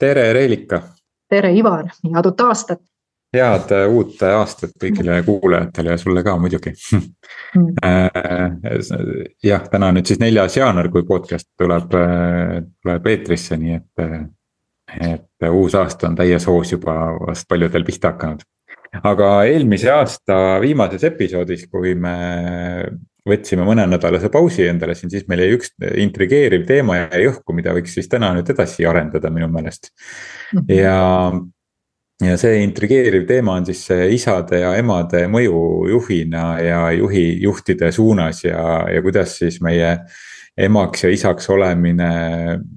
tere, Reelika. tere, Ivar, head uut aastat. head äh, uut aastat kõigile kuulajatele ja sulle ka muidugi mm. jah, täna on nüüd siis neljas jaanuar, kui podcast tuleb, äh, tuleb eetrisse, nii et. et uus aasta on täies hoos juba vast paljudel pihta hakanud. aga eelmise aasta viimases episoodis, kui me võtsime mõnenädalase pausi endale siin, siis meil jäi üks intrigeeriv teema jäi õhku, mida võiks siis täna nüüd edasi arendada minu meelest. -hmm. ja, ja see intrigeeriv teema on siis see isade ja emade mõju juhina ja juhi, juhtide suunas ja, ja kuidas siis meie emaks ja isaks olemine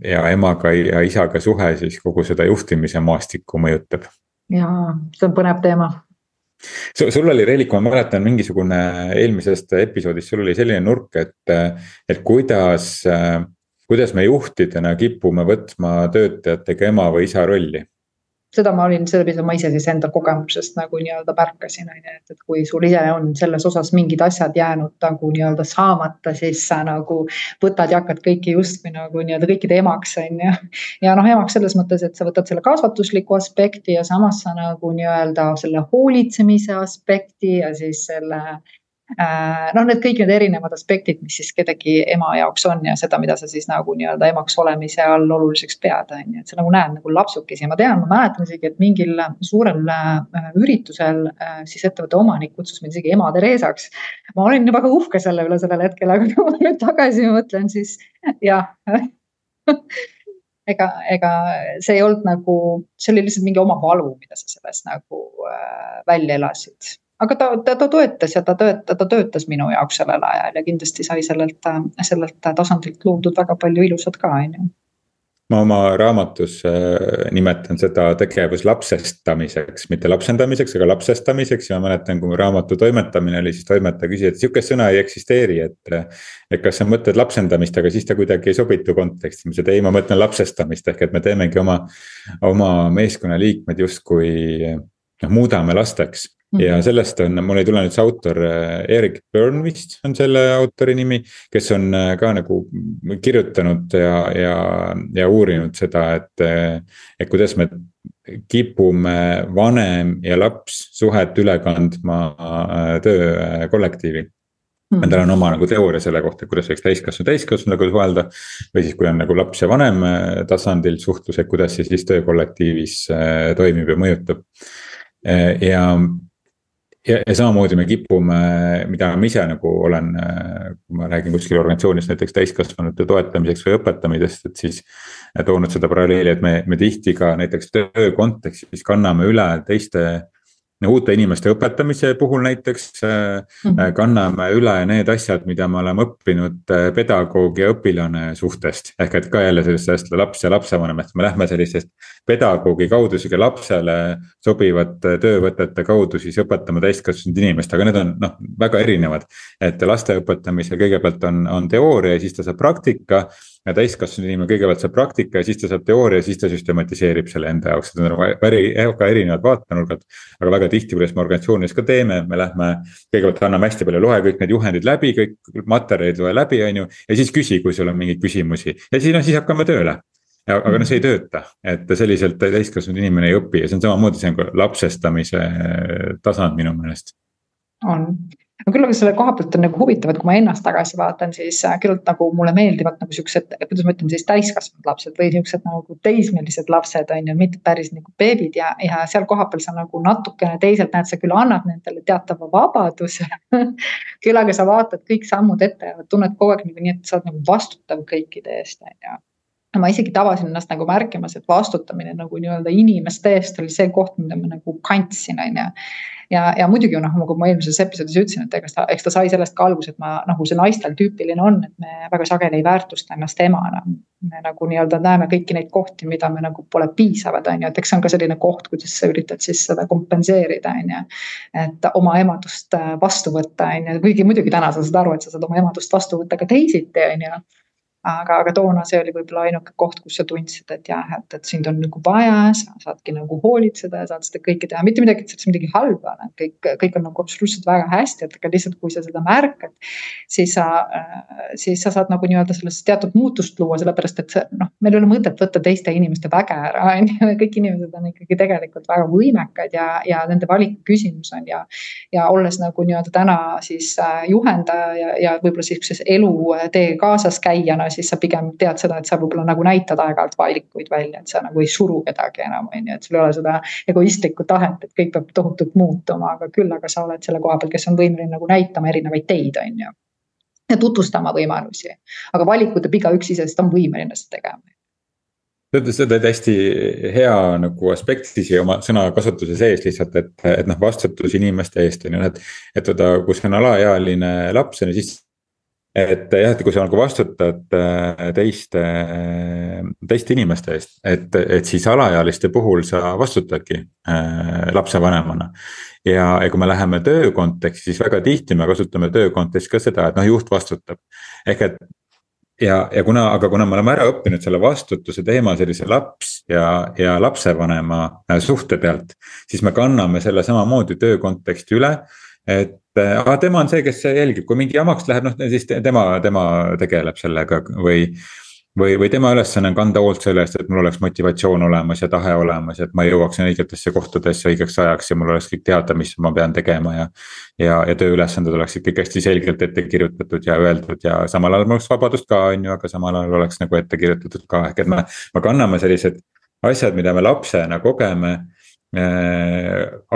ja emaga ja isaga suhe siis kogu seda juhtimise maastikku mõjutab. jaa, see on põnev teema sul oli, Reelik, ma mäletan mingisugune eelmisest episoodist, sul oli selline nurk, et, et kuidas, kuidas me juhtidena kipume võtma töötajatega ema või isa rolli seda ma olin, seda, ma ise siis enda kogemusest nagu nii-öelda märkasin, on ju, et, et kui sul ise on selles osas mingid asjad jäänud nagu nii-öelda saamata, siis sa nagu võtad ja hakkad kõiki justkui nagu nii-öelda kõikide emaks, on ju. ja noh, emaks selles mõttes, et sa võtad selle kasvatusliku aspekti ja samas sa nagu nii-öelda selle hoolitsemise aspekti ja siis selle noh, need kõik need erinevad aspektid, mis siis kedagi ema jaoks on ja seda, mida sa siis nagu nii-öelda emaks olemise all oluliseks pead, on ju, et sa nagu näed nagu lapsukesi. Ja ma tean, ma mäletan isegi, et mingil suurel äh, üritusel äh, siis ettevõtte omanik kutsus mind isegi ema Theresaks. ma olin väga uhke selle üle sellel hetkel, aga kui ma nüüd tagasi mõtlen, siis jah. Ega, ega see ei olnud nagu, see oli lihtsalt mingi oma valu, mida sa sellest nagu äh, välja elasid aga ta, ta, ta toetas ja ta töötas, ta töötas minu jaoks sellel ajal ja kindlasti sai sellelt, sellelt tasandilt loodud väga palju ilusat ka, on ju. Ma oma raamatus äh, nimetan seda tegevuslapsestamiseks, mitte lapsendamiseks, aga lapsestamiseks. Ja ma mäletan, kui mu raamatu toimetamine oli, siis toimetaja küsis, et sihukest sõna ei eksisteeri, et. et kas sa mõtled lapsendamist, aga siis ta kuidagi ei sobitu konteksti, ma ütlesin, et ei, ma mõtlen lapsestamist. Ehk et me teemegi oma, oma meeskonnaliikmed justkui noh, muudame lasteks ja mhm. sellest on, mul ei tule nüüd see autor, äh, Erik Byrne vist on selle autori nimi, kes on äh, ka nagu kirjutanud ja, ja, ja uurinud seda, et, äh, et kuidas me kipume vanem ja laps suhet üle kandma töökollektiivi mm.. Tal on oma nagu teooria selle kohta, kuidas võiks täiskasvanu täiskasvanuga suhelda. või siis, kui on nagu laps ja vanem tasandil suhtlus, et kuidas see siis töökollektiivis toimib ja mõjutab. Ja ja, ja samamoodi me kipume, mida ma ise nagu olen, kui ma räägin kuskil organisatsioonis näiteks täiskasvanute toetamiseks või õpetamisest, et siis. toonud seda paralleeli, et me, me tihti ka näiteks töö kontekstis kanname üle teiste uute inimeste õpetamise puhul näiteks mm -hmm. kanname üle need asjad, mida me oleme õppinud äh, pedagoogi ja õpilane suhtest. ehk et ka jälle sellest laps ja lapsevanemast, me lähme sellisest pedagoogi kaudu sihuke lapsele sobivate töövõtete kaudu siis õpetama täiskasvanud inimest, aga need on noh, väga erinevad. et laste õpetamisel kõigepealt on, on teooria ja siis ta saab praktika ja täiskasvanud inimene kõigepealt saab praktika ja siis ta saab teooria, siis ta süstematiseerib selle enda jaoks, need on nagu väga, väga erinevad vaatenurgad. aga väga tihti, kuidas me organisatsioonis ka teeme, me lähme, kõigepealt anname hästi palju, loe kõik need juhendid läbi, kõik materjalid loe läbi, on ju. ja siis küsi, kui sul on mingeid küsimusi ja siis noh, siis hakkame tööle ja, aga noh, see ei tööta, et selliselt täiskasvanud inimene ei õpi ja see on samamoodi, see on lapsestamise tasand minu meelest. on, no küll aga selle koha pealt on nagu huvitav, et kui ma ennast tagasi vaatan, siis äh, küllalt nagu mulle meeldivad nagu siuksed, kuidas ma ütlen siis täiskasvanud lapsed või siuksed nagu teismelised lapsed on ju, mitte päris nagu beebid ja, ja seal kohapeal sa nagu natukene teisalt näed, sa küll annad nendele teatava vabaduse. Küll aga sa vaatad kõik sammud ette ja tunned kogu aeg nagu nii, et sa oled nagu vastutav kõikide eest on ju ma isegi tabasin ennast nagu märkimas, et vastutamine nagu nii-öelda inimeste eest oli see koht, mida ma nagu kandsin, on ju. ja, ja muidugi noh, nagu ma eelmises episoodis ütlesin, et ega ta, eks ta sai sellest ka alguse, et ma nagu see naistel tüüpiline on, et me väga sageli ei väärtusta ennast emana. me nagu nii-öelda näeme kõiki neid kohti, mida me nagu pole piisavad, on ju, et eks see on ka selline koht, kuidas sa üritad siis seda kompenseerida, on ju. et oma emadust äh, vastu võtta, on ju, kuigi muidugi täna sa saad aru, et sa saad oma emadust vastu võtta ka teisiti, on ju aga, aga toona see oli võib-olla ainuke koht, kus sa tundsid, et jah, et, et sind on nagu vaja, sa saadki nagu hoolitseda ja saad seda kõike teha, mitte midagi, et selles midagi halba on, et kõik, kõik on nagu absoluutselt väga hästi, et aga lihtsalt, kui sa seda märkad. siis sa, siis sa saad nagu nii-öelda sellest teatud muutust luua, sellepärast et noh, meil ei ole mõtet võtta teiste inimeste väge ära, on ju, kõik inimesed on ikkagi tegelikult väga võimekad ja, ja nende valiku küsimus on ja. ja olles nagu nii-öelda täna siis äh, juhendaja ja, ja võib-olla sihukeses elutee kaasaskäijana siis sa pigem tead seda, et sa võib-olla nagu näitad aeg-ajalt valikuid välja, et sa nagu ei suru kedagi enam, on ju, et sul ei ole seda egoistlikku tahet, et kõik peab tohutult muutuma, aga küll, aga sa oled selle koha peal, kes on võimeline nagu näitama erinevaid teid, on ju. ja tutvustama võimalusi, aga valikut peab igaüks iseenesest on võimeline seda tegema sa tõid hästi hea nagu aspekti siia oma sõnakasutuse sees lihtsalt, et, et noh, vastutus inimeste eest on ju, et. et vaata, kui see on alaealine laps on ju, siis et jah, et kui sa nagu vastutad äh, teiste, teiste inimeste eest, et, et siis alaealiste puhul sa vastutadki äh, lapsevanemana. ja, ja kui me läheme töö konteksti, siis väga tihti me kasutame töö kontekstis ka seda, et noh, juht vastutab. ehk et ja, ja kuna, aga kuna me oleme ära õppinud selle vastutuse teema sellise laps ja, ja lapsevanema äh, suhte pealt, siis me kanname selle samamoodi töö konteksti üle et aga tema on see, kes jälgib, kui mingi jamaks läheb, noh siis tema, tema tegeleb sellega või. või, või tema ülesanne on kanda hoolt selle eest, et mul oleks motivatsioon olemas ja tahe olemas, et ma jõuaksin õigetesse kohtadesse õigeks ajaks ja mul oleks kõik teada, mis ma pean tegema ja. ja, ja tööülesanded oleksid kõik hästi selgelt ette kirjutatud ja öeldud ja samal ajal mul oleks vabadust ka, on ju, aga samal ajal oleks nagu ette kirjutatud ka, ehk et me, me kanname sellised asjad, mida me lapsena kogeme Äh,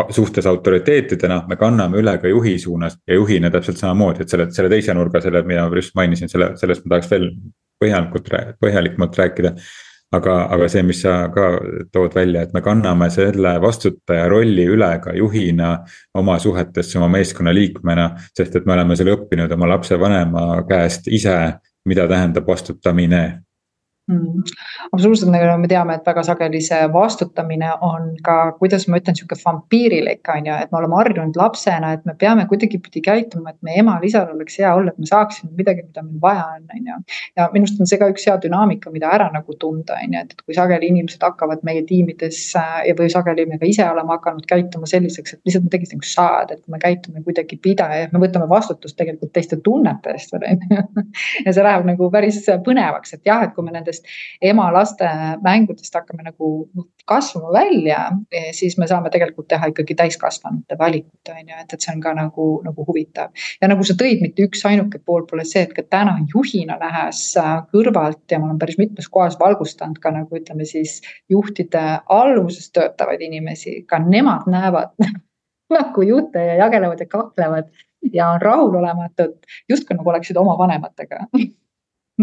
suhtes autoriteetidena me kanname üle ka juhi suunas ja juhina täpselt samamoodi, et selle, selle teise nurga, selle, mida ma just mainisin, selle, sellest ma tahaks veel põhjalikult, põhjalikumalt rääkida. aga, aga see, mis sa ka tood välja, et me kanname selle vastutaja rolli üle ka juhina oma suhetesse oma meeskonna liikmena. sest et me oleme selle õppinud oma lapsevanema käest ise, mida tähendab vastutamine mm,. absoluutselt, nagu me teame, et väga sageli see vastutamine on ka, kuidas ma ütlen, sihuke vampiirilik on ju, et me oleme harjunud lapsena, et me peame kuidagipidi käituma, et meie emal-isal oleks hea olla, et me saaksime midagi, mida meil vaja on, on ju. ja minu arust on see ka üks hea dünaamika, mida ära nagu tunda, on ju, et kui sageli inimesed hakkavad meie tiimides äh, ja, või sageli me ka ise oleme hakanud käituma selliseks, et lihtsalt midagi nagu saad, et me käitume kuidagi pidaja, me võtame vastutust tegelikult teiste tunnete eest veel on ju. ja see läheb nagu päris põnevaks, et jah, et kui me nendest nendest ema-laste mängudest hakkame nagu kasvama välja, siis me saame tegelikult teha ikkagi täiskasvanute valikut, on ju, et, et see on ka nagu, nagu huvitav. ja nagu sa tõid, mitte üksainuke pool pole see, et ka täna juhina nähes äh, kõrvalt ja ma olen päris mitmes kohas valgustanud ka nagu ütleme siis juhtide alluvuses töötavaid inimesi, ka nemad näevad nagu juhte ja jagelevad ja kaklevad ja on rahulolematud, justkui nagu oleksid oma vanematega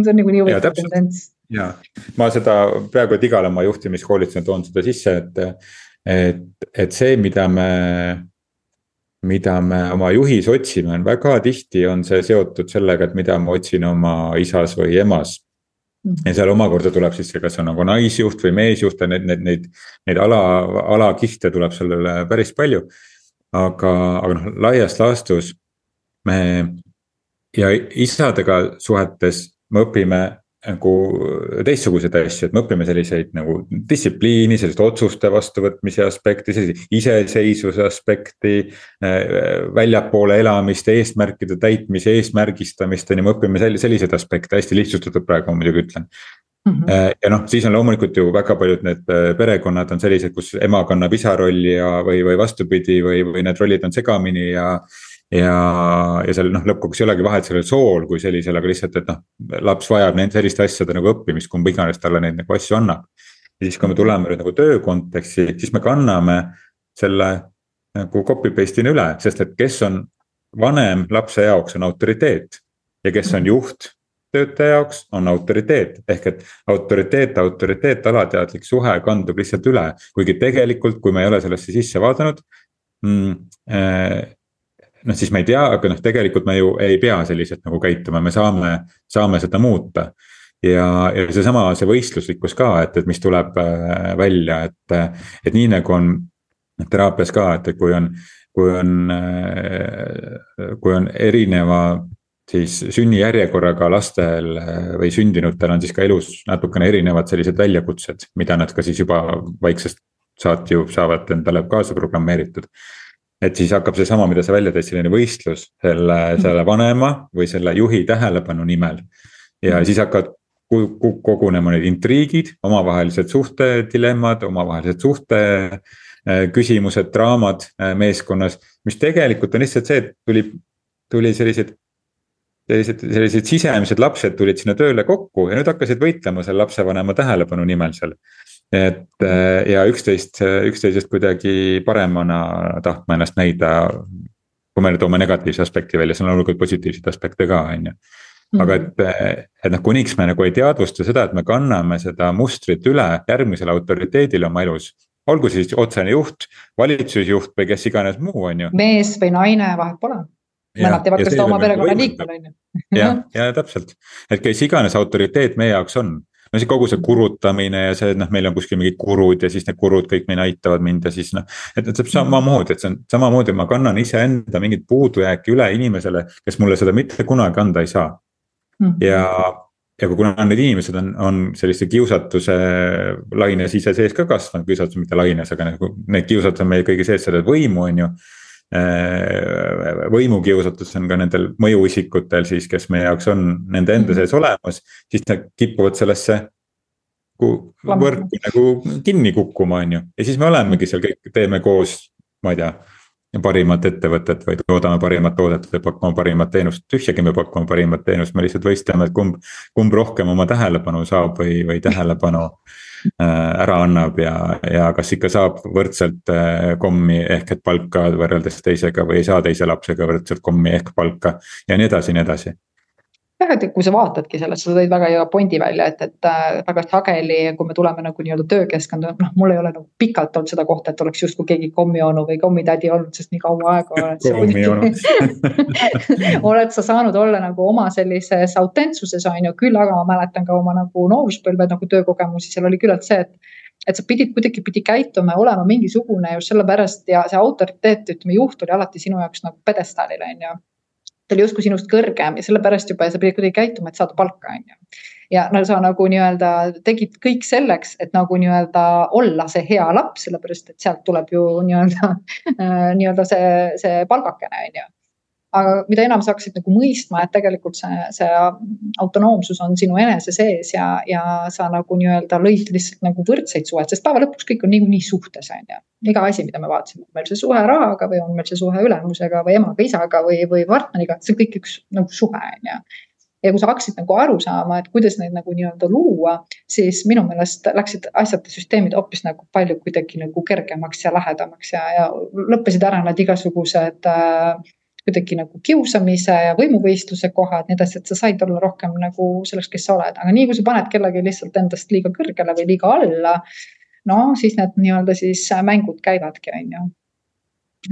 see on nagu nii huvitav tendents ja ma seda praegu, et igale oma juhtimiskoolitusele toon seda sisse, et, et, et see, mida me mida me oma juhis otsime, on väga tihti on see seotud sellega, et mida ma otsin oma isas või emas. Mhm. ja seal omakorda tuleb siis see, kas on nagu naisjuht või meesjuht ja need, need, neid, neid ala, alakihte tuleb sellele päris palju. aga, aga noh, laias laastus me ja isadega suhetes me õpime nagu teistsuguseid asju, et me õpime selliseid nagu distsipliini, sellist otsuste vastuvõtmise aspekti, sellise iseseisvuse aspekti. Äh, väljapoole elamist, eesmärkide täitmise, eesmärgistamist on ju, me õpime selliseid aspekte, hästi lihtsustatud praegu ma muidugi ütlen. Mm -hmm. ja noh, siis on loomulikult ju väga paljud need äh, perekonnad on sellised, kus ema kannab isa rolli ja, või, või vastupidi, või, või need rollid on segamini ja ja, ja seal noh, lõppkokkuvõttes ei olegi vahet sellel sool kui sellisel, aga lihtsalt, et noh, laps vajab neid selliste asjade nagu õppimist, kumb iganes talle neid nagu asju annab. ja siis, kui me tuleme nüüd nagu töö konteksti, siis me kanname selle nagu copy paste'ina üle, sest et kes on vanem lapse jaoks on autoriteet. ja kes on juht töötaja jaoks on autoriteet, ehk et autoriteet, autoriteet, alateadlik suhe kandub lihtsalt üle, kuigi tegelikult, kui me ei ole sellesse sisse vaadanud mm,. Äh, noh, siis me ei tea, aga noh, tegelikult me ju ei pea selliselt nagu käituma, me saame, saame seda muuta. ja, ja seesama, see võistluslikkus ka, et, et mis tuleb äh, välja, et, et nii nagu on teraapias ka, et kui on, kui on, äh, kui on erineva siis sünnijärjekorraga lastel või sündinutel on siis ka elus natukene erinevad sellised väljakutsed, mida nad ka siis juba vaiksest saati ju saavad endale kaasa programmeeritud. Et siis hakkab seesama, mida sa välja tõid, selline võistlus selle, selle vanema või selle juhi tähelepanu nimel. ja siis hakkavad kogunema need intriigid, omavahelised suhtedilemmad, omavahelised suhte äh, küsimused, draamad äh, meeskonnas, mis tegelikult on lihtsalt see, et tuli, tuli sellised sellised, sellised sisemised lapsed tulid sinna tööle kokku ja nüüd hakkasid võitlema selle lapsevanema tähelepanu nimel seal. Et äh, ja üksteist, üksteisest kuidagi paremana tahtma ennast näida. kui me toome negatiivse aspekti välja, seal on loomulikult positiivseid aspekte ka, on ju aga et, et noh, kuniks me nagu ei teadvusta seda, et me kanname seda mustrit üle järgmisele autoriteedile oma elus. olgu siis otsene juht, valitsusjuht või kes iganes muu, on ju. mees või naine, vahet pole mõned teevad ka seda oma perekonnaliikmele on ju. jah, ja täpselt, et kes iganes autoriteet meie jaoks on no see kogu see kurutamine ja see, et noh, meil on kuskil mingid kurud ja siis need kurud kõik meile aitavad mind ja siis noh. et, et see on samamoodi, et see on samamoodi, ma kannan iseenda mingit puudujääki üle inimesele, kes mulle seda mitte kunagi anda ei saa mm. -hmm. ja, ja kui kuna need inimesed on, on sellise kiusatuse laines ise sees ka kasvanud, kiusatus mitte laines, aga nagu need kiusatused on meil kõigi sees, seda võimu on ju võimukiusatus on ka nendel mõjuisikutel siis, kes meie jaoks on nende enda mhm. sees olemas, siis nad kipuvad sellesse. võrku nagu kinni kukkuma, on ju, ja siis me olemegi seal kõik, teeme koos, ma ei tea parimat ettevõtet või toodame parimat toodet või pakume parimat teenust, tühjagi me pakume parimat teenust, me lihtsalt võistleme, et kumb, kumb rohkem oma tähelepanu saab või, või tähelepanu Äh, ära annab ja, ja kas ikka saab võrdselt äh, kommi ehk et palka võrreldes teisega või ei saa teise lapsega võrdselt kommi ehk palka ja nii edasi ja nii edasi jah, et kui sa vaatadki sellest, sa tõid väga hea pointi välja, et, et äh, väga sageli, kui me tuleme nagu nii-öelda töökeskkonda, noh, mul ei ole nagu pikalt olnud seda kohta, et oleks justkui keegi kommionu või kommitädi olnud, sest nii kaua aega oled sa oled sa saanud olla nagu oma sellises autentsuses on ju, küll aga ma mäletan ka oma nagu nooruspõlve nagu töökogemusi, seal oli küllalt see, et et sa pidid kuidagipidi käituma ja olema mingisugune just sellepärast ja see autoriteet, ütleme, juht oli alati sinu jaoks nagu pjedestaalil on ju ta oli justkui sinust kõrgem ja sellepärast juba sa pidid kuidagi käituma, et saada palka, on ju. ja no sa nagu nii-öelda tegid kõik selleks, et nagu nii-öelda olla see hea laps, sellepärast et sealt tuleb ju nii-öelda nii-öelda see, see palgakene, on ju aga mida enam sa hakkasid nagu mõistma, et tegelikult see, see autonoomsus on sinu enese sees ja, ja sa nagu nii-öelda lõid lihtsalt nagu võrdseid suhet, sest päeva lõpuks kõik on niikuinii suhtes, on ju. iga asi, mida me vaatasime, on meil see suhe rahaga või on meil see suhe ülemusega või emaga, isaga või, või partneriga, see on kõik üks nagu suhe, on ju ja kui sa hakkasid nagu aru saama, et kuidas neid nagu nii-öelda luua, siis minu meelest läksid asjad ja süsteemid hoopis nagu palju kuidagi nagu kergemaks ja lahedamaks ja, ja lõppesid ära need igasugused äh, kuidagi nagu kiusamise ja võimuvõistluse kohad, nii edasi, et sa said olla rohkem nagu selleks, kes sa oled, aga nii kui sa paned kellegi lihtsalt endast liiga kõrgele või liiga alla. no siis need nii-öelda siis mängud käivadki, on ju.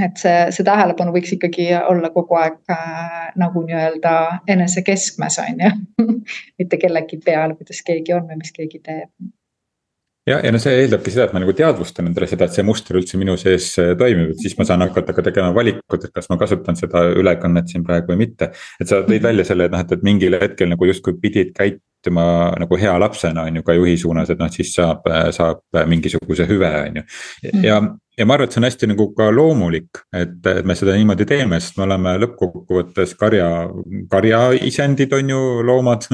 Et see, see tähelepanu võiks ikkagi olla kogu aeg äh, nagu nii-öelda enese keskmes, on ju. Mitte kellegi peal, kuidas keegi on või mis keegi teeb ja, ja no see eeldabki seda, et ma nagu teadvustan endale seda, et see muster üldse minu sees äh, toimib, et siis ma saan hakata ka tegema valikut, et kas ma kasutan seda ülekannet siin praegu või mitte. et sa tõid välja selle, et noh, et, et mingil hetkel nagu justkui pidid käituma nagu hea lapsena on ju ka juhi suunas, et noh, siis saab, saab mingisuguse hüve, on ju. Mm. ja, ja ma arvan, et see on hästi nagu ka loomulik, et, et me seda niimoodi teeme, sest me oleme lõppkokkuvõttes karja, karjaisendid on ju loomad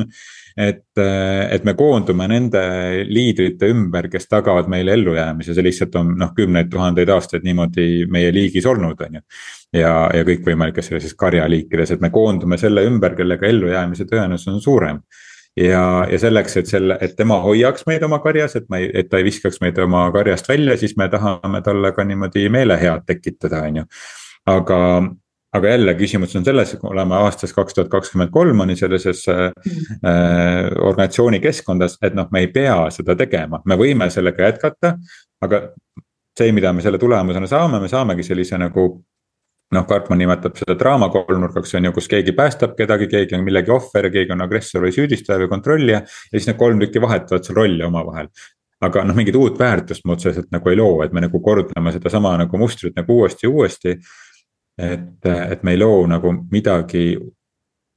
et, et me koondume nende liidrite ümber, kes tagavad meile ellujäämise, see lihtsalt on noh, kümneid tuhandeid aastaid niimoodi meie liigis olnud, on ju. ja, ja kõikvõimalikes sellises karjaliikides, et me koondume selle ümber, kellega ellujäämise tõenäosus on suurem ja, ja selleks, et selle, et tema hoiaks meid oma karjas, et ma ei, et ta ei viskaks meid oma karjast välja, siis me tahame talle ka niimoodi meelehead tekitada, on ju. aga, aga jälle küsimus on selles, et oleme aastas kaks tuhat kakskümmend kolm on ju sellises äh, äh, organisatsiooni keskkondas, et noh, me ei pea seda tegema, me võime sellega jätkata. aga see, mida me selle tulemusena saame, me saamegi sellise nagu noh, Karpman nimetab seda draama kolmnurkaks on ju, kus keegi päästab kedagi, keegi on millegi ohver, keegi on agressor või süüdistaja või kontrollija. ja siis need kolm tükki vahetavad seal rolle omavahel. aga noh, mingit uut väärtust me otseselt nagu ei loo, et me nagu kordame sedasama nagu mustrit nagu uuesti ja uuesti et, et me ei loo nagu midagi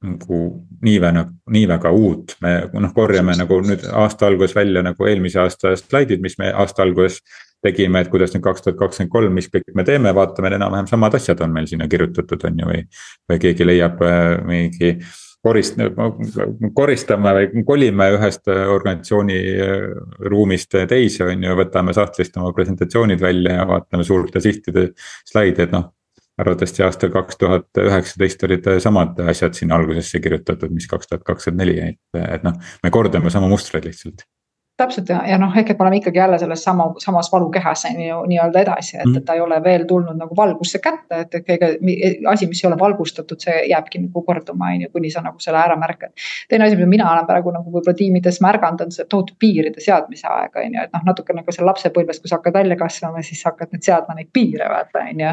nagu nii väga, nii väga uut, me noh, korjame nagu nüüd aasta alguses välja nagu eelmise aasta slaidid, mis me aasta alguses tegime, et kuidas nüüd kaks tuhat kakskümmend kolm, mis kõik me teeme, vaatame, enam-vähem samad asjad on meil sinna kirjutatud, on ju, või. või keegi leiab äh, mingi korist-, koristame või kolime ühest organisatsiooni äh, ruumist teise, on ju, võtame sahtlist oma presentatsioonid välja ja vaatame suurte sihtide slaide, et noh arvatavasti aastal kaks tuhat üheksateist olid samad asjad sinna algusesse kirjutatud, mis kaks tuhat kakskümmend neli, et, et noh, me kordame sama mustreid lihtsalt täpselt ja, ja noh, ehk et me oleme ikkagi jälle selles sama, samas valukehas on ju nii-öelda edasi, et, et ta ei ole veel tulnud nagu valgusse kätte, et, kõige asi, mis ei ole valgustatud, see jääbki nagu korduma, on ju, kuni sa nagu selle ära märkad. teine asi, mida mina olen praegu nagu võib-olla tiimides märganud, on see tohutu piiride seadmise aeg, on ju, et noh, natuke nagu seal lapsepõlves, kui sa hakkad välja kasvama, siis sa hakkad nüüd seadma neid piire, vaata, on ju.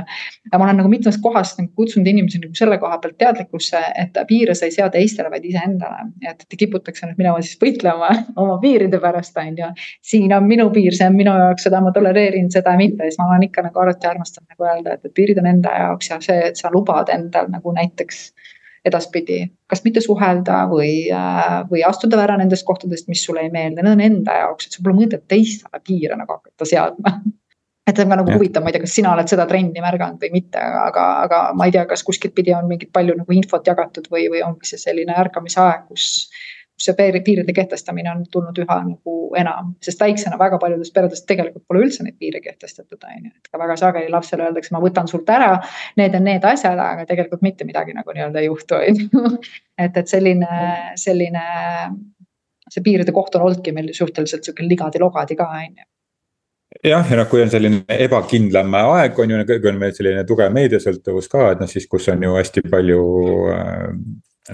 ja ma olen nagu mitmest kohast nagu kutsunud inimesi nagu selle koha pealt teadlikkusse, et piire sa ei sea teistele, vaid iseendale. et kiputakse nüüd minema siis võitlema oma piiride pärast on ju. siin on minu piir, see on minu jaoks, seda ma tolereerin, seda mitte, siis ma olen ikka nagu alati armastanud nagu öelda, et, et piirid on enda jaoks ja see, et sa lubad endal nagu näiteks edaspidi, kas mitte suhelda või, äh, või astuda ära nendest kohtadest, mis sulle ei meeldi, need on enda jaoks, et sul pole mõtet teistele piire nagu hakata seadma. Et see on ka nagu huvitav, ma ei tea, kas sina oled seda trendi märganud või mitte, aga, aga ma ei tea, kas kuskilt pidi on mingit palju nagu infot jagatud või, või ongi see selline ärkamise aeg, kus kus see piiride kehtestamine on tulnud üha nagu enam, sest väiksena väga paljudes peredes tegelikult pole üldse neid piire kehtestatud, on ju, et ka väga sageli lapsele öeldakse, ma võtan sult ära. Need on need asjad, aga tegelikult mitte midagi nagu nii-öelda ei juhtu, on ju. et, et selline, selline, see piiride koht on olnudki meil suhteliselt sihuke ligadi-logadi ka, on ju jah, ja noh, kui on selline ebakindlam aeg, on ju, kui on meil selline tugev meediasõltuvus ka, et noh, siis kus on ju hästi palju äh,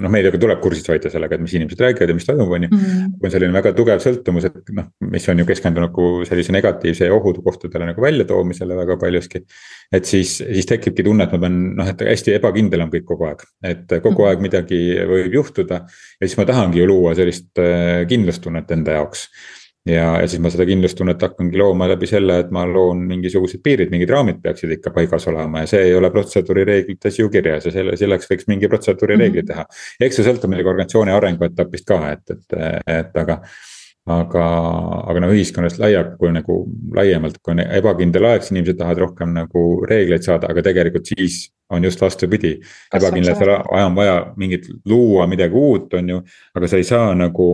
noh, meediaga tuleb kursis hoida sellega, et mis inimesed räägivad ja mis toimub, on ju. Mhm. kui on selline väga tugev sõltumus, et noh, mis on ju keskendunud nagu sellise negatiivse ohukohtadele nagu väljatoomisele väga paljuski. et siis, siis tekibki tunne, et ma pean noh, et hästi ebakindel on kõik kogu aeg, et kogu mhm. aeg midagi võib juhtuda. ja siis ma tahangi ju luua sellist äh, kindlustunnet enda jaoks ja, ja siis ma seda kindlustunnet hakkangi looma läbi selle, et ma loon mingisugused piirid, mingid raamid peaksid ikka paigas olema ja see ei ole protseduurireeglites ju kirjas ja selle, selleks võiks mingi protseduurireegli mm -hmm. teha. eks see sõltub muidugi organisatsiooni arenguetapist ka, et, et, et aga. aga, aga no ühiskonnast laia, kui nagu laiemalt, kui on ebakindel aeg, siis inimesed tahavad rohkem nagu reegleid saada, aga tegelikult siis on just vastupidi. ebakindlatel ajal on vaja mingit luua midagi uut, on ju, aga sa ei saa nagu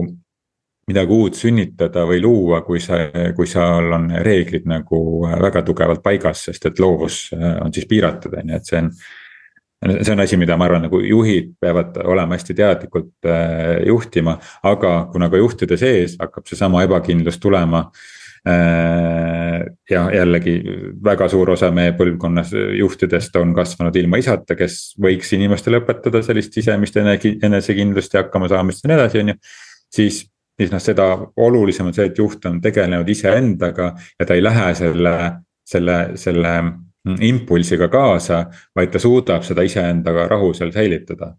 midagi uut sünnitada või luua, kui sa, kui seal on reeglid nagu väga tugevalt paigas, sest et loovus äh, on siis piiratud, on ju, et see on. see on asi, mida ma arvan, nagu juhid peavad olema hästi teadlikult äh, juhtima, aga kuna ka juhtide sees hakkab seesama ebakindlus tulema äh, ja jällegi väga suur osa meie põlvkonnas juhtidest on kasvanud ilma isata, kes võiks inimestele õpetada sellist sisemist enesekindlust ja hakkamasaamist ja nii edasi, on ju. siis siis noh, seda olulisem on see, et juht on tegelenud iseendaga ja ta ei lähe selle, selle, selle impulsiga kaasa, vaid ta suudab seda iseendaga rahu seal säilitada.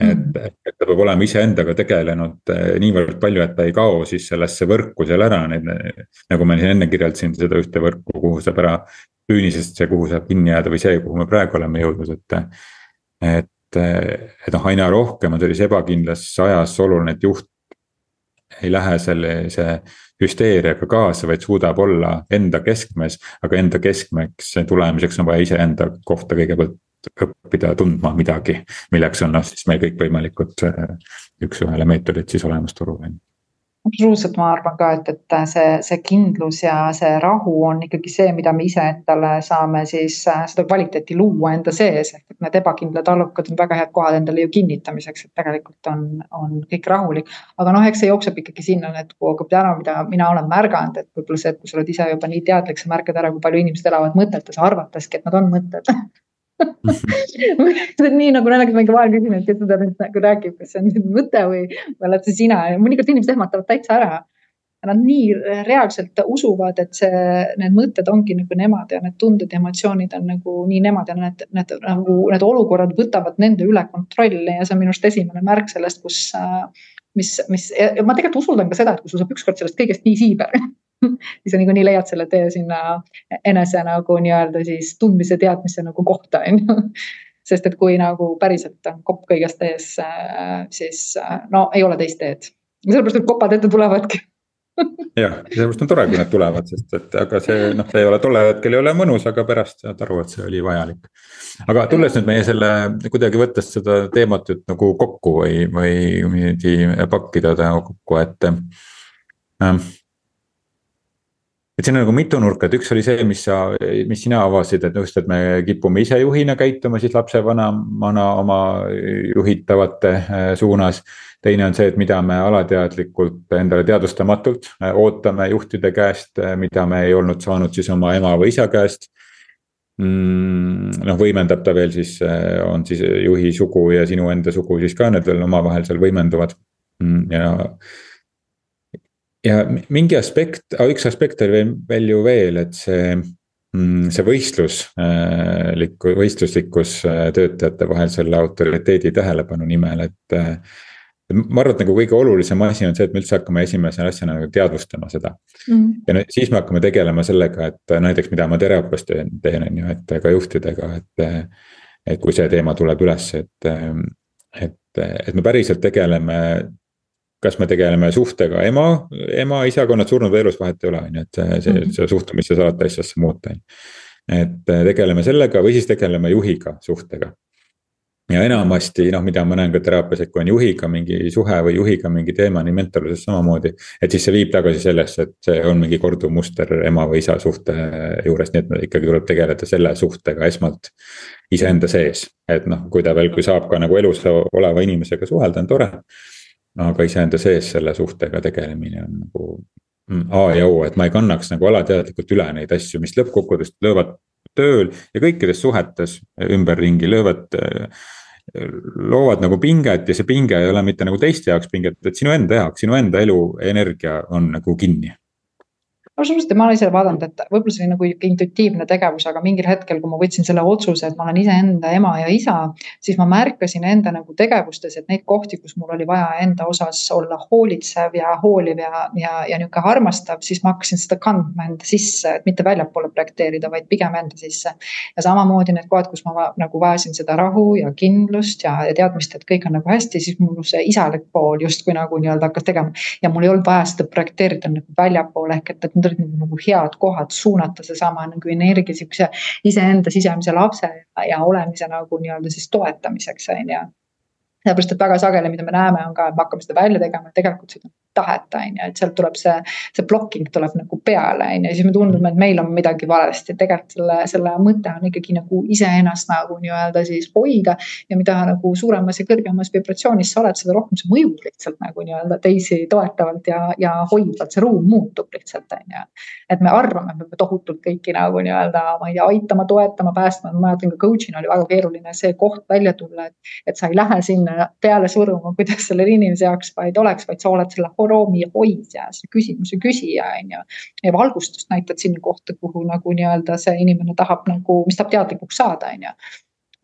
et, mm. et ta peab olema iseendaga tegelenud eh, niivõrd palju, et ta ei kao siis sellesse võrku seal ära, need. nagu ma siin enne kirjeldasin seda ühte võrku, kuhu saab ära püünisest see, kuhu saab kinni jääda või see, kuhu me praegu oleme jõudnud, et. et, et noh, aina rohkem on sellises ebakindlas ajas oluline, et juht ei lähe sellise hüsteeriaga kaasa, vaid suudab olla enda keskmes. aga enda keskmeks tulemiseks on vaja iseenda kohta kõigepealt õppida tundma midagi, milleks on noh, siis meil kõikvõimalikud äh, üks-ühele meetodid siis olemas turul on ju absoluutselt, ma arvan ka, et, et see, see kindlus ja see rahu on ikkagi see, mida me ise endale saame siis äh, seda kvaliteeti luua enda sees. ehk et need ebakindlad allukad on väga head kohad endale ju kinnitamiseks, et tegelikult on, on kõik rahulik. aga noh, eks see jookseb ikkagi sinna, et kui hakkab täna, mida mina olen märganud, et võib-olla see, et kui sa oled ise juba nii teadlik, sa märkad ära, kui palju inimesed elavad mõtetes, arvataski, et nad on mõtted nii nagu naljakas, ma ikka vahel küsin, et kes seda nüüd nagu räägib, kas see on nüüd mõte või, oled see sina ja mõnikord inimesed ehmatavad täitsa ära. Nad nii reaalselt usuvad, et see, need mõtted ongi nagu nemad ja need tunded ja emotsioonid on nagu nii nemad ja need, need nagu need olukorrad võtavad nende üle kontrolli ja see on minu arust esimene märk sellest, kus mis, mis ma tegelikult usuldan ka seda, et kui sul saab ükskord sellest kõigest nii siiber siis niikuinii leiad selle tee sinna enese nagu nii-öelda siis tundmise, teadmise nagu kohta on ju. sest et kui nagu päriselt on kopp kõigest ees, siis no ei ole teist teed. sellepärast need kopad ette tulevadki jah, sellepärast on tore, kui nad tulevad, sest et aga see noh, see ei ole tollel hetkel ei ole mõnus, aga pärast saad aru, et see oli vajalik. aga tulles nüüd meie selle kuidagi võttes seda teemat nüüd nagu kokku või, või niimoodi pakkida ta kokku, et ähm, et siin on nagu mitu nurka, et üks oli see, mis sa, mis sina avasid, et just, et me kipume ise juhina käituma siis lapsevanemana oma juhitavate äh, suunas. teine on see, et mida me alateadlikult endale teadvustamatult äh, ootame juhtide käest, äh, mida me ei olnud saanud siis oma ema või isa käest mm, noh, võimendab ta veel siis, on siis juhi sugu ja sinu enda sugu siis ka need veel omavahel seal võimenduvad. Mm, ja ja mingi aspekt, üks aspekt oli veel, veel ju veel, et see, mm, see võistluslik, äh, võistluslikkus äh, töötajate vahel selle autoriteedi tähelepanu nimel, et äh, ma arvan, et nagu kõige olulisem asi on see, et me üldse hakkame esimese asjana nagu teadvustama seda mm.. ja nüüd siis me hakkame tegelema sellega, et näiteks, mida ma teraapias teen, teen, on ju, et ka juhtidega, et. et kui see teema tuleb üles, et, et, et me päriselt tegeleme kas me tegeleme suhtega ema, ema, isaga, on nad surnud või elus, vahet ei ole, on ju, et see, see, mhm. see suhtumist sa saad asjasse muuta, on ju. et äh, tegeleme sellega või siis tegeleme juhiga suhtega. ja enamasti noh, mida ma näen ka teraapias, et kui on juhiga mingi suhe või juhiga mingi teema, nii mentorluses samamoodi. et siis see viib tagasi sellesse, et see on mingi korduv muster ema või isa suhte juures, nii et ikkagi tuleb tegeleda selle suhtega esmalt iseenda sees. et noh, kui ta veel, kui saab ka nagu elus oleva inimesega suhelda, on tore aga iseenda sees selle suhtega tegelemine on nagu mm, A ja O, et ma ei kannaks nagu alateadlikult üle neid asju, mis lõppkokkuvõttes löövad tööl ja kõikides suhetes ümberringi löövad. loovad nagu pinget ja see pinge ei ole mitte nagu teiste jaoks pinget, et sinu enda jaoks, sinu enda elu energia on nagu kinni absoluutselt ja ma olen ise vaadanud, et võib-olla see oli nagu intuitiivne tegevus, aga mingil hetkel, kui ma võtsin selle otsuse, et ma olen iseenda ema ja isa, siis ma märkasin enda nagu tegevustes, et neid kohti, kus mul oli vaja enda osas olla hoolitsev ja hooliv ja, ja, ja nihuke armastav, siis ma hakkasin seda kandma enda sisse, et mitte väljapoole projekteerida, vaid pigem enda sisse. ja samamoodi need kohad, kus ma nagu vajasin seda rahu ja kindlust ja, ja teadmist, et kõik on nagu hästi, siis mul see isalik pool justkui nagu nii-öelda hakkas tegema. ja mul ei olnud vaja seda projekteerida nagu väljapoole ehk et, et olid nagu, nagu head kohad suunata seesama nagu energia sihukese iseenda sisemise lapse ja olemise nagu nii-öelda siis toetamiseks on ju. Sellepärast, et väga sageli, mida me näeme, on ka, et me hakkame seda välja tegema, tegelikult seda taheta, on ju, et sealt tuleb see, see blocking tuleb nagu peale, on ju, ja siis me tunneme, et meil on midagi valesti. tegelikult selle, selle mõte on ikkagi nagu iseennast nagu nii-öelda siis hoida. ja mida nagu suuremas ja kõrgemas vibratsioonis sa oled, seda rohkem see mõjub lihtsalt nagu nii-öelda teisi toetavalt ja, ja hoidvalt, see ruum muutub lihtsalt, on ju. et me arvame, et me peame tohutult kõiki nagu nii-öelda, ma ei tea, aitama, toetama, päästma, ma mäletan ka coach'ina oli väga keeruline see koht välja tulla, et. et sa ei lähe sinna peale suruma, kuidas sellele inimese jaoks vaid oleks, vaid sa oled selle ruumi hoidja, see küsimuse küsija on ju. ja valgustust näitad sinna kohta, kuhu nagu nii-öelda see inimene tahab nagu, mis tahab teadlikuks saada, on ju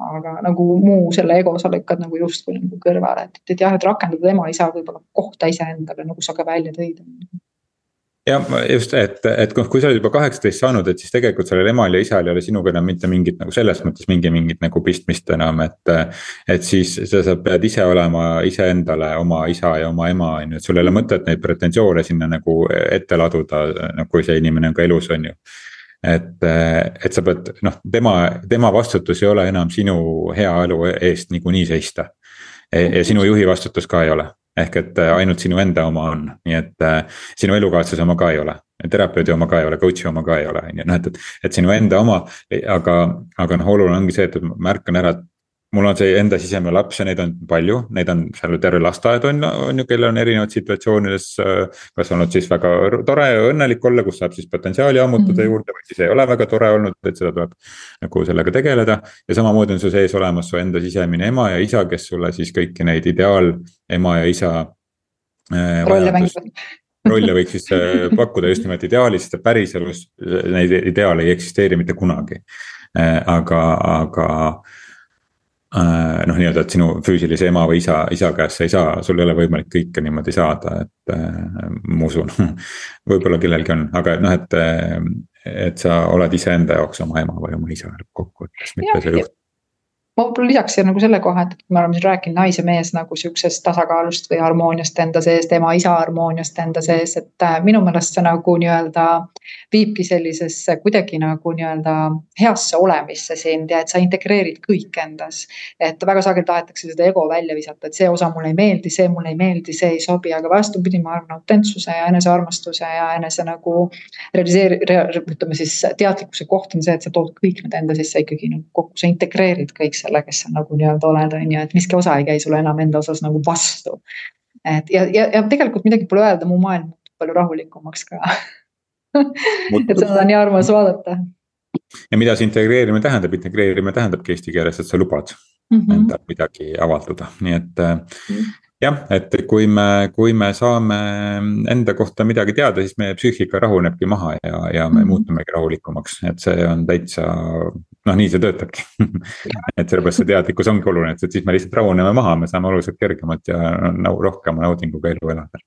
aga nagu muu selle ego sa lükkad nagu justkui nagu kõrvale, et, et jah, et rakendada ema-isa võib-olla kohta iseendale, nagu sa ka välja tõid jah, just, et, et noh, kui sa oled juba kaheksateist saanud, et siis tegelikult sellel emal ja isal ei ole sinuga enam mitte mingit nagu selles mõttes mingi mingit nagu pistmist enam, et. et siis sa, sa pead ise olema iseendale oma isa ja oma ema on ju, et sul ei ole mõtet neid pretensioone sinna nagu ette laduda, noh kui see inimene on ka elus, on ju et, et sa pead noh, tema, tema vastutus ei ole enam sinu hea elu eest niikuinii seista. ja sinu juhi vastutus ka ei ole ehk et äh, ainult sinu enda oma on, nii et äh, sinu elukaaslase oma ka ei ole. terapeudi oma ka ei ole, coach'i oma ka ei ole, on ju, noh et, et, et sinu enda oma, aga, aga noh, oluline ongi see, et ma märkan ära, et mul on see enda sisemine laps ja neid on palju, neid on seal terve lasteaed on, on ju, kellel on erinevates situatsioonides. Äh, kas olnud siis väga tore ja õnnelik olla, kus saab siis potentsiaali ammutada mm -hmm. juurde või siis ei ole väga tore olnud, et seda tuleb. nagu sellega tegeleda ja samamoodi on su sees olemas su enda sisemine ema ja isa, kes sulle siis kõiki neid ideaal ema ja isa äh,. rolle mängivad rolle võiks siis äh, pakkuda just nimelt ideaalis, sest päriselus neid ideaale ei eksisteeri mitte kunagi. Äh, aga, aga Äh, noh, nii-öelda, et sinu füüsilise ema või isa, isa käest sa ei saa, sul ei ole võimalik kõike niimoodi saada, et äh, ma usun. Võib-olla kellelgi on, aga noh, et, et sa oled iseenda jaoks oma ema või oma isa lõppkokkuvõttes, mitte see juht ma võib-olla lisaks siia nagu selle koha, et me oleme siin rääkinud nais ja mees nagu sihukesest tasakaalust või harmooniast enda sees, tema-isa harmooniast enda sees, et äh, minu meelest see nagu nii-öelda viibki sellisesse kuidagi nagu nii-öelda heasse olemisse sind ja et sa integreerid kõik endas. et väga sageli tahetakse seda ego välja visata, et see osa mulle ei meeldi, see mulle ei meeldi, see ei sobi, aga vastupidi, ma arvan, autentsuse ja enesearmastuse ja enese nagu realiseeri-, ütleme siis teadlikkuse koht on see, et sa tood kõik need enda sisse ikkagi nagu kokku, sa integreerid kõik selle, kes sa nagu nii-öelda oled, on ju, et miski osa ei käi sulle enam enda osas nagu vastu. et ja, ja, ja tegelikult midagi pole öelda, mu maailm muutub palju rahulikumaks ka et seda on nii armas vaadata. ja mida see integreerimine tähendab, integreerimine tähendabki eesti keeles, et sa lubad mm -hmm. endal midagi avaldada, nii et mm. -hmm jah, et kui me, kui me saame enda kohta midagi teada, siis meie psüühika rahunebki maha ja, ja me mm -hmm. muutumegi rahulikumaks, et see on täitsa. Noh, nii see töötabki et sellepärast see teadlikkus ongi oluline, et siis me lihtsalt rahuneme maha, me saame oluliselt kergemalt ja nagu rohkema naudinguga elu elada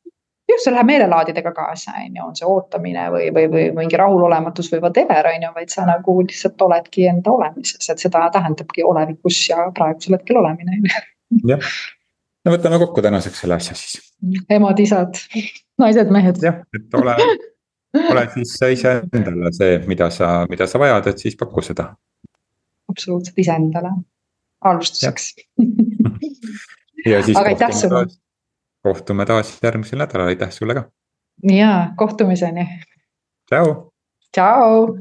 just, see läheb meelelaadidega kaasa, on ju, on see ootamine või, või, või mingi rahulolematus või whatever, on ju, vaid sa nagu lihtsalt oledki enda olemises, et seda tähendabki olevikus ja praegusel hetkel olemine, on ju. jah no võtame kokku tänaseks selle asja siis. emad-isad, naised-mehed. jah, et ole, ole siis iseendale see, mida sa, mida sa vajad, et siis paku seda. Absoluutselt iseendale, alustuseks ja siis. aga aitäh sulle. kohtume taas järgmisel nädalal, aitäh sulle ka. ja kohtumiseni. tšau. tšau.